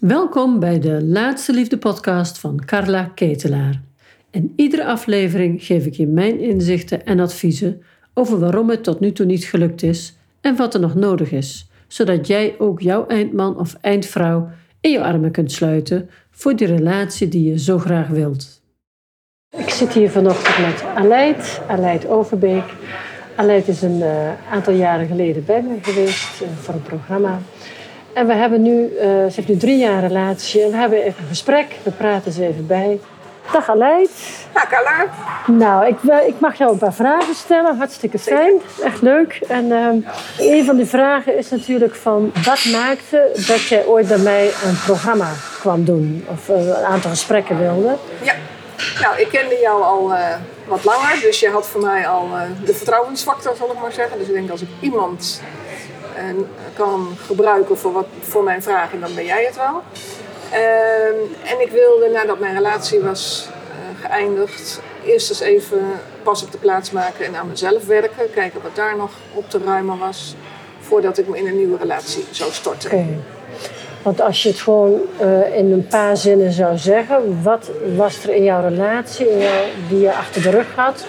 Welkom bij de Laatste Liefde podcast van Carla Ketelaar. In iedere aflevering geef ik je mijn inzichten en adviezen over waarom het tot nu toe niet gelukt is en wat er nog nodig is, zodat jij ook jouw eindman of eindvrouw in je armen kunt sluiten voor die relatie die je zo graag wilt. Ik zit hier vanochtend met Aleid, Aleid Overbeek. Aleid is een uh, aantal jaren geleden bij me geweest uh, voor een programma. En we hebben nu, uh, ze heeft nu drie jaar relatie en we hebben even een gesprek. We praten ze even bij. Dag Aleid. Dag Carla. Nou, ik, ik, mag jou een paar vragen stellen. Hartstikke fijn. Echt leuk. En uh, een van die vragen is natuurlijk van... Wat maakte dat jij ooit bij mij een programma kwam doen? Of uh, een aantal gesprekken wilde? Ja. Nou, ik kende jou al uh, wat langer. Dus je had voor mij al de vertrouwensfactor, zal ik maar zeggen. Dus ik denk als ik iemand kan gebruiken voor, wat, voor mijn vragen, dan ben jij het wel. Uh, en ik wilde, nadat mijn relatie was uh, geëindigd, eerst eens even pas op de plaats maken en aan mezelf werken. Kijken wat daar nog op te ruimen was, voordat ik me in een nieuwe relatie zou storten. Want als je het gewoon uh, in een paar zinnen zou zeggen, wat was er in jouw relatie jou, die je achter de rug had,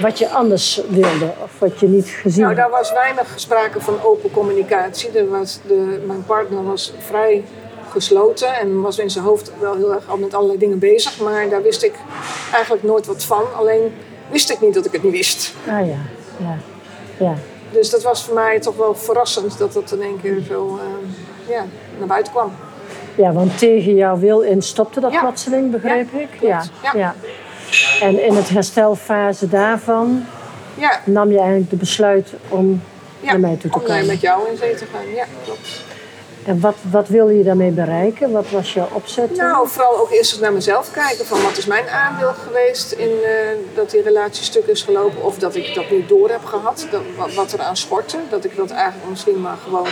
wat je anders wilde of wat je niet gezien Nou, daar was weinig sprake van open communicatie. Er was de, mijn partner was vrij gesloten en was in zijn hoofd wel heel erg al met allerlei dingen bezig. Maar daar wist ik eigenlijk nooit wat van. Alleen wist ik niet dat ik het niet wist. Ah ja, ja, ja. Dus dat was voor mij toch wel verrassend dat dat in één keer zo uh, ja, naar buiten kwam. Ja, want tegen jouw wil in stopte dat ja. plotseling, begrijp ja, ik? Ja. ja. En in het herstelfase daarvan ja. nam je eigenlijk de besluit om naar mij toe te om komen. om met jou in zee te gaan. Ja, klopt. En wat, wat wilde je daarmee bereiken? Wat was jouw opzet? Nou, vooral ook eerst naar mezelf kijken. Van wat is mijn aandeel geweest in uh, dat die relatie stuk is gelopen. Of dat ik dat niet door heb gehad. Dat, wat, wat er aan schortte. Dat ik dat eigenlijk misschien maar gewoon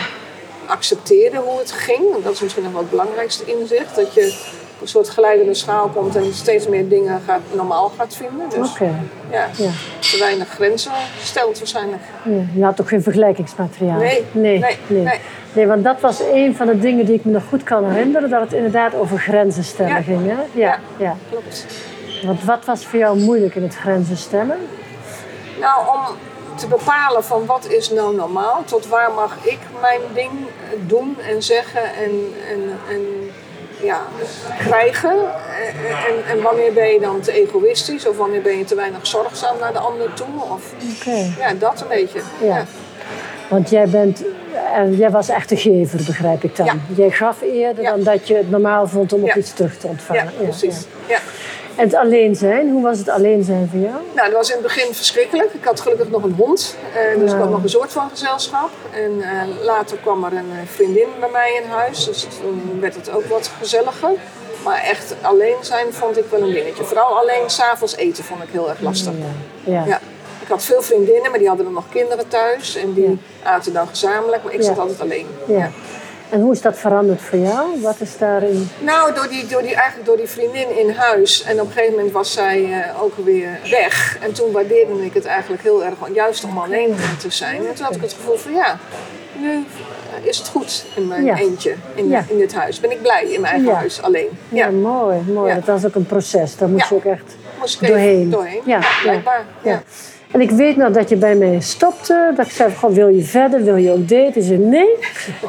accepteerde hoe het ging. Dat is misschien nog wel het belangrijkste inzicht. Dat je een soort glijdende schaal komt en steeds meer dingen gaat, normaal gaat vinden. Dus okay. ja, ja, te weinig grenzen stelt waarschijnlijk. Ja, je had toch geen vergelijkingsmateriaal? Nee, nee, nee, nee. nee. Nee, want dat was een van de dingen die ik me nog goed kan herinneren. Dat het inderdaad over grenzen stellen Ja. ging. Hè? Ja, Ja. ja. Klopt. Want wat was voor jou moeilijk in het grenzen stellen? Nou, om te bepalen van wat is nou normaal, tot waar mag ik mijn ding doen en zeggen en, en, en ja, krijgen. En, en wanneer ben je dan te egoïstisch of wanneer ben je te weinig zorgzaam naar de ander toe? Of Oké. ja, dat een beetje. Ja. Want jij bent... En jij was echt de gever, begrijp ik dan. Ja. Jij gaf eerder dan dat je het normaal vond om ook Ja. iets terug te ontvangen. Ja, precies. Ja. En het alleen zijn, hoe was het alleen zijn voor jou? Nou, dat was in het begin verschrikkelijk. Ik had gelukkig nog een hond, eh, dus ik had nog een soort van gezelschap. En eh, later kwam er een eh, vriendin bij mij in huis, dus toen werd het ook wat gezelliger. Maar echt alleen zijn vond ik wel een dingetje. Vooral alleen s'avonds eten vond ik heel erg lastig. Ja. ja. Ja. Ik had veel vriendinnen, maar die hadden dan nog kinderen thuis. En die aten dan gezamenlijk, maar ik zat altijd alleen. Ja. En hoe is dat veranderd voor jou? Wat is daarin? Nou, door die, door die, eigenlijk door die vriendin in huis. En op een gegeven moment was zij eh, ook weer weg. En toen waardeerde ik het eigenlijk heel erg, juist om alleen te zijn. En toen had ik het gevoel van ja, nu eh, is het goed in mijn Ja. eentje in, Ja. in dit huis. Ben ik blij in mijn eigen Ja. huis, alleen. Ja, mooi, mooi. Dat was ook een proces. Daar moest je ook echt moest ik doorheen. doorheen. Ja, Ja, blijkbaar. Ja. En ik weet nog dat je bij mij stopte. Dat ik zei, gewoon, wil je verder? Wil je ook daten? Zei, nee.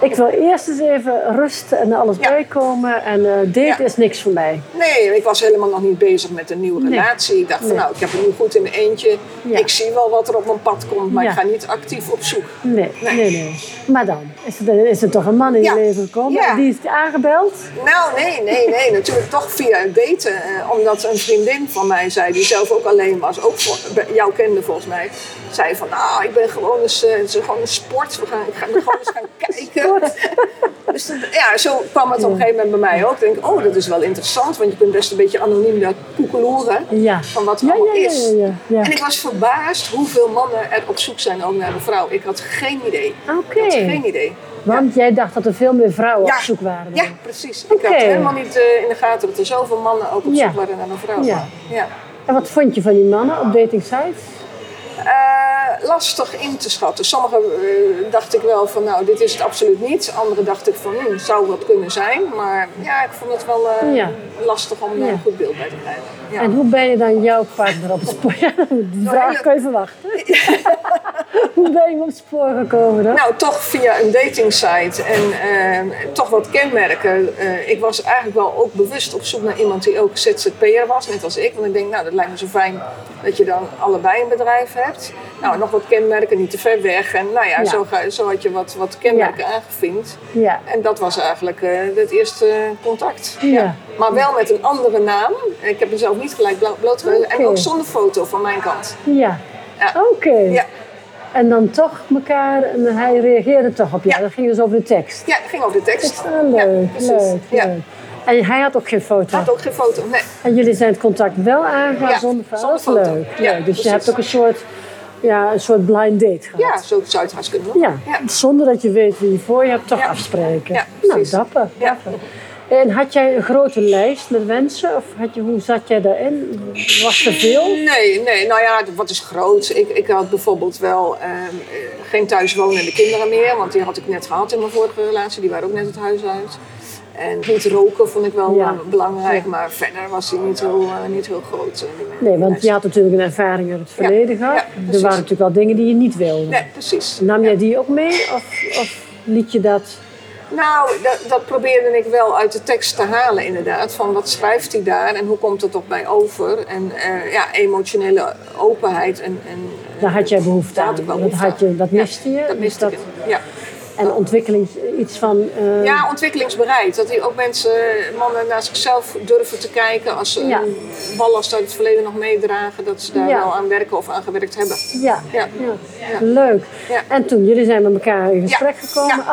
Ik wil eerst eens even rust en alles Ja. bijkomen. En eh daten Ja. is niks voor mij. Nee, ik was helemaal nog niet bezig met een nieuwe Nee. relatie. Ik dacht van Nee. nou, ik heb het nu goed in mijn eentje. Ja. Ik zie wel wat er op mijn pad komt, maar ik ga niet actief op zoek. Nee, nee, Nee. nee. Maar dan is er, is er toch een man in je leven gekomen. En die is aangebeld. Nou, nee, nee, nee. Natuurlijk toch via het daten. Eh, omdat een vriendin van mij zei, die zelf ook alleen was, ook voor, jou kende volgens mij, zei van, nou, ik ben gewoon eens, eh, het is gewoon een sport. We gaan, ik ga er gewoon eens gaan kijken. dus dat- ja, zo kwam het op een gegeven moment bij mij ook. Ik denk, oh, dat is wel interessant, want je kunt best een beetje anoniem daar koekeloeren Ja. van wat er Ja, allemaal ja, ja, is. En ik was verbaasd hoeveel mannen er op zoek zijn ook naar een vrouw. Ik had geen idee. Oké. Ik had geen idee. Want jij dacht dat er veel meer vrouwen op zoek waren. Ja, precies. Ik had helemaal niet eh, in de gaten dat er zoveel mannen ook op zoek waren naar een vrouw. Ja. Ja. En wat vond je van die mannen op dating sites? Eh, lastig in te schatten. Sommige eh, dacht ik wel van, nou, dit is het absoluut niet. Andere dacht ik van, hm, het zou wat kunnen zijn. Maar ja, ik vond het wel eh, Ja. lastig om Ja. een goed beeld bij te krijgen. Ja. En hoe ben je dan jouw partner op het spoor? Die vraag kan je verwachten. hoe ben je op het spoor gekomen dan? Nou, toch via een datingsite en eh, toch wat kenmerken. Eh, ik was eigenlijk wel ook bewust op zoek naar iemand die ook ZZP'er was, net als ik. Want ik denk, nou, dat lijkt me zo fijn dat je dan allebei een bedrijf hebt. Nou, nog wat kenmerken, niet te ver weg. En nou ja, Ja. Zo, ga, zo had je wat, wat kenmerken aangevinkt. Ja. En dat was eigenlijk eh, het eerste contact. Ja. Maar wel met een andere naam. Ik heb mezelf niet gelijk blo- blootgegeven. En ook zonder foto van mijn kant. Ja. Ja. Oké. Ja. En dan toch elkaar, en hij reageerde toch op jou. Ja. Dat ging dus over de tekst. Ja, het ging over de Dat tekst. is wel leuk, Ja, precies. leuk, Ja. leuk. En hij had ook geen foto. Had ook geen foto. Nee. En jullie zijn het contact wel aangegaan Ja, zonder foto. zonder Dat foto. leuk. Ja, leuk. Dus je hebt ook een soort, ja, een soort blind date gehad. Ja, zo zou het haast kunnen doen. Ja, Ja. zonder dat je weet wie je voor je hebt, toch afspreken. Ja, nou, precies. dapper. Ja. dapper. En had jij een grote lijst met wensen? Of had je, hoe zat jij daarin? Was er veel? Nee, nee, nou ja, wat is groot? Ik, ik had bijvoorbeeld wel ehm, eh, geen thuiswonende kinderen meer, want die had ik net gehad in mijn vorige relatie. Die waren ook net het huis uit. En niet roken vond ik wel Ja. eh, belangrijk, maar verder was die niet heel, eh, niet heel groot. eh, Nee, want je had natuurlijk een ervaring uit het verleden gehad. ja, er waren natuurlijk wel dingen die je niet wilde. Nee, precies. Nam jij die ook mee of, of liet je dat? Nou, dat, dat probeerde ik wel uit de tekst te halen inderdaad. Van wat schrijft hij daar en hoe komt het op mij over? En eh, ja, emotionele openheid. En, en, eh, Daar had jij behoefte aan. had dat, had je, dat Ja, miste je. Dat dus dat, ik. Ja. En ontwikkeling, iets van... eh, ja, ontwikkelingsbereid. Dat die ook mensen, mannen naar zichzelf durven te kijken. Als ze Ja. een ballast uit het verleden nog meedragen. Dat ze daar Ja. wel aan werken of aan gewerkt hebben. Ja, Ja. leuk. Ja. En toen, jullie zijn met elkaar in gesprek gekomen.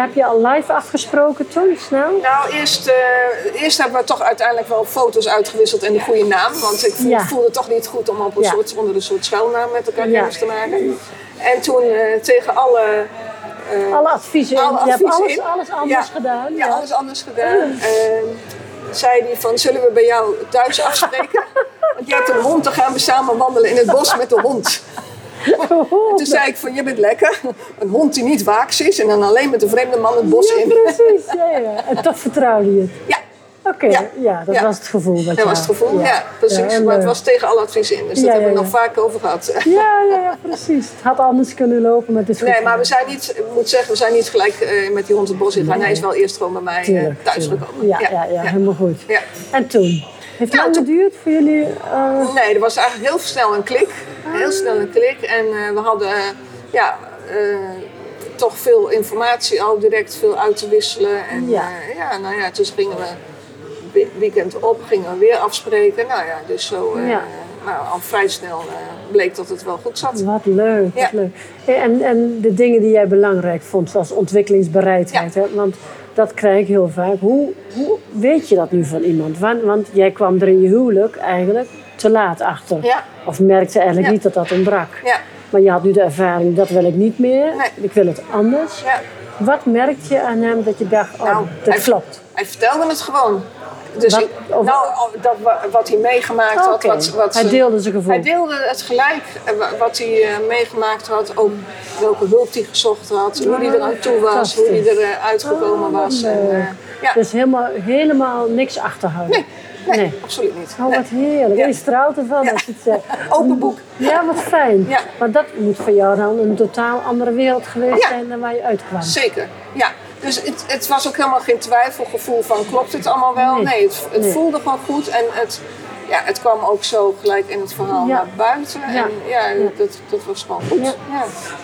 Heb je al live afgesproken toen, snel? Nou, eerst, eh, eerst hebben we toch uiteindelijk wel foto's uitgewisseld en de goede naam. Want ik voelde het toch niet goed om op een soort, onder een soort schuilnaam met elkaar kennis te maken. En toen eh, tegen alle... eh, Alle adviezen, alle je hebt alles, in. alles anders Ja. gedaan. Ja, alles anders gedaan. Ehm, zei hij van, zullen we bij jou thuis afspreken? Want jij hebt een hond, dan gaan we samen wandelen in het bos met de hond. Oh, Toen zei ik van, je bent lekker. Een hond die niet waaks is en dan alleen met een vreemde man het bos ja, in. precies. Ja, ja. En toch vertrouwde je het. Ja, Oké, ja. Ja. dat was het gevoel. Dat was het gevoel. Ja, precies. Maar het leuk. was tegen alle adviezen in. Dus dat hebben we nog vaak over gehad. Ja, ja, ja, precies. Het had anders kunnen lopen, maar het is goed. Nee, maar we zijn niet, ik moet zeggen, we zijn niet gelijk eh, met die hond het bos ingegaan. Hij is wel eerst gewoon bij mij eh, Tuurlijk, thuis tuurlijk. gekomen. Ja, ja, ja, helemaal goed. Ja. En toen? Heeft het Nou, lang geduurd voor jullie? eh, Nee, er was eigenlijk heel snel een klik. Heel snel een klik. En eh, we hadden eh, ja, eh, toch veel informatie al direct, veel uit te wisselen. En Ja. ja, nou ja, dus gingen we- weekend op, gingen we weer afspreken. Nou ja, dus zo eh, Ja. nou, al vrij snel eh, bleek dat het wel goed zat. Wat leuk, Ja. wat leuk. En, en de dingen die jij belangrijk vond, zoals ontwikkelingsbereidheid. Hè? Want dat krijg ik heel vaak. Hoe, hoe weet je dat nu van iemand? Want, want jij kwam er in je huwelijk eigenlijk te laat achter. Ja. Of merkte eigenlijk Ja. niet dat dat ontbrak. Ja, Maar je had nu de ervaring, dat wil ik niet meer. Nee. Ik wil het anders. ja. Wat merkte je aan hem dat je dacht, oh, Nou, dat hij- klopt? Hij vertelde het gewoon. Dus Wat- ik, nou, dat, wa- wat hij meegemaakt had. Wat, wat hij deelde zijn gevoel. Hij deelde het gelijk, eh, wa- wat hij eh, meegemaakt had, ook welke hulp hij gezocht had, hoe hij er aan toe was, hoe hij eruit gekomen Oh, was. En, leuk. eh, ja. Dus helemaal, helemaal niks achterhouden? nee, nee, nee. absoluut niet. Oh, Nee. wat heerlijk. Ja. Je straalt ervan Ja. als je het zegt. Open boek. Ja, wat fijn. Ja. Maar dat moet voor jou dan een totaal andere wereld geweest zijn dan waar je uitkwam. Zeker, ja. Dus het, het was ook helemaal geen twijfelgevoel van klopt het allemaal wel? Nee. Nee, het, het Nee. voelde gewoon goed en het, ja, het kwam ook zo gelijk in het verhaal Ja. naar buiten. Ja. En ja, Dat, dat was gewoon goed. Ja.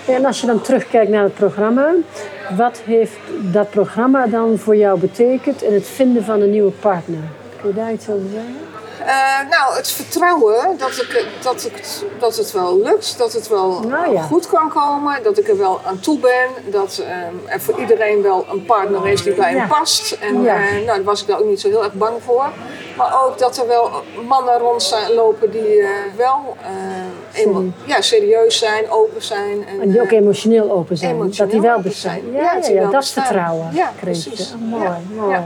Ja. En als je dan terugkijkt naar het programma, wat heeft dat programma dan voor jou betekend in het vinden van een nieuwe partner? Kun je daar iets over zeggen? Eh, nou, het vertrouwen dat, ik, dat, ik, dat het wel lukt, dat het wel Nou ja. goed kan komen, dat ik er wel aan toe ben, dat ehm, er voor iedereen wel een partner is die bij Ja. hem past. En Ja. eh, nou, daar was ik daar ook niet zo heel erg bang voor. Maar ook dat er wel mannen rondlopen die eh, wel ja, serieus zijn, open zijn. En die ook emotioneel open zijn. emotioneel dat die wel bestaan. zijn. Ja, Ja, dat bestaan. vertrouwen Ja, precies. Oh, mooi, mooi.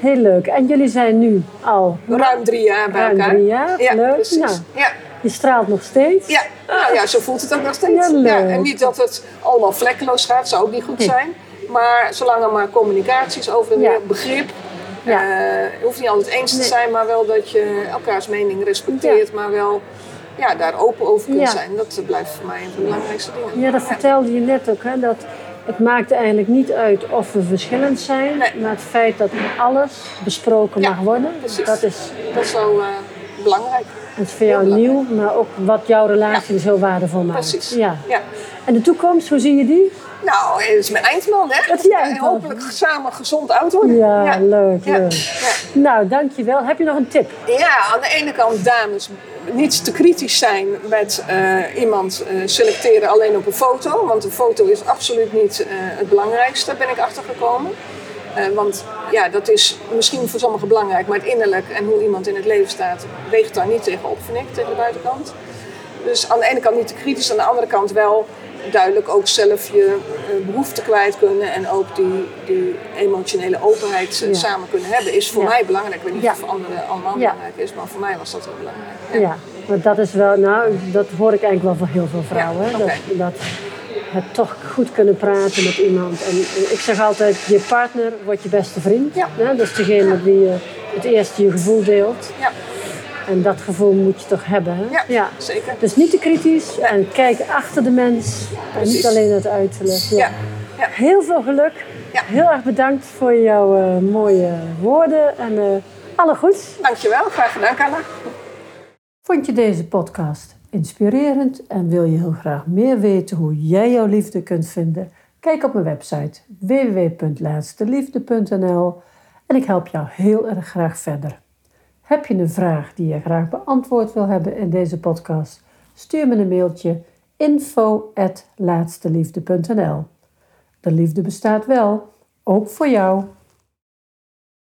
Heel leuk. En jullie zijn nu al ruim drie jaar bij ruim elkaar. drie jaar. Ja, leuk. precies. Nou, Ja. Je straalt nog steeds. Ja, nou ja, zo voelt het ook nog steeds. Ja, leuk. en niet dat het allemaal vlekkeloos gaat, zou ook niet goed zijn. Maar zolang er maar communicatie is over en weer, begrip. Ja. eh, je hoeft niet altijd eens te Nee. zijn, maar wel dat je elkaars mening respecteert. Maar wel ja, daar open over kunt Ja. zijn. Dat blijft voor mij een van de belangrijkste dingen. Ja, dat vertelde je net ook, hè, dat het maakt eigenlijk niet uit of we verschillend zijn, Nee. maar het feit dat alles besproken Ja, mag worden, precies. dat is, Dat is zo eh, belangrijk. dat is voor jou nieuw, maar ook wat jouw relatie dus heel waardevol maakt. Precies. Ja. Ja. En de toekomst, hoe zie je die? Nou, het is mijn eindman, hè? Dat is eindman. Hopelijk samen gezond oud worden. Ja, Ja. leuk, Ja. leuk. Ja. Nou, dankjewel. Heb je nog een tip? Ja, aan de ene kant dames niet te kritisch zijn met eh, iemand eh, selecteren alleen op een foto. Want een foto is absoluut niet eh, het belangrijkste, ben ik achtergekomen. Want ja, dat is misschien voor sommigen belangrijk, maar het innerlijk en hoe iemand in het leven staat, weegt daar niet tegen op, vind ik, tegen de buitenkant. Dus aan de ene kant niet te kritisch, aan de andere kant wel duidelijk ook zelf je eh, behoeften kwijt kunnen en ook die, die emotionele openheid eh, Ja. samen kunnen hebben, is voor Ja. mij belangrijk. Ik weet niet Ja. of het voor anderen allemaal belangrijk is, maar voor mij was dat heel belangrijk. Ja. Want dat is wel, nou, dat hoor ik eigenlijk wel van heel veel vrouwen. Dat, dat het toch goed kunnen praten met iemand. En ik zeg altijd, je partner wordt je beste vriend. Ja. hè, Dat is degene wie je het eerst je gevoel deelt. En dat gevoel moet je toch hebben. Hè? ja, zeker. Dus niet te kritisch en kijk achter de mens. En niet alleen het uiterlijk. Ja. Ja. Ja. Heel veel geluk. Ja. Heel erg bedankt voor jouw eh, mooie woorden. En eh alle goeds. Dankjewel, graag gedaan Carla. Vond je deze podcast inspirerend en wil je heel graag meer weten hoe jij jouw liefde kunt vinden? Kijk op mijn website www.laatsteliefde.nl en ik help jou heel erg graag verder. Heb je een vraag die je graag beantwoord wil hebben in deze podcast? Stuur me een mailtje info@laatsteliefde.nl. De liefde bestaat wel, ook voor jou.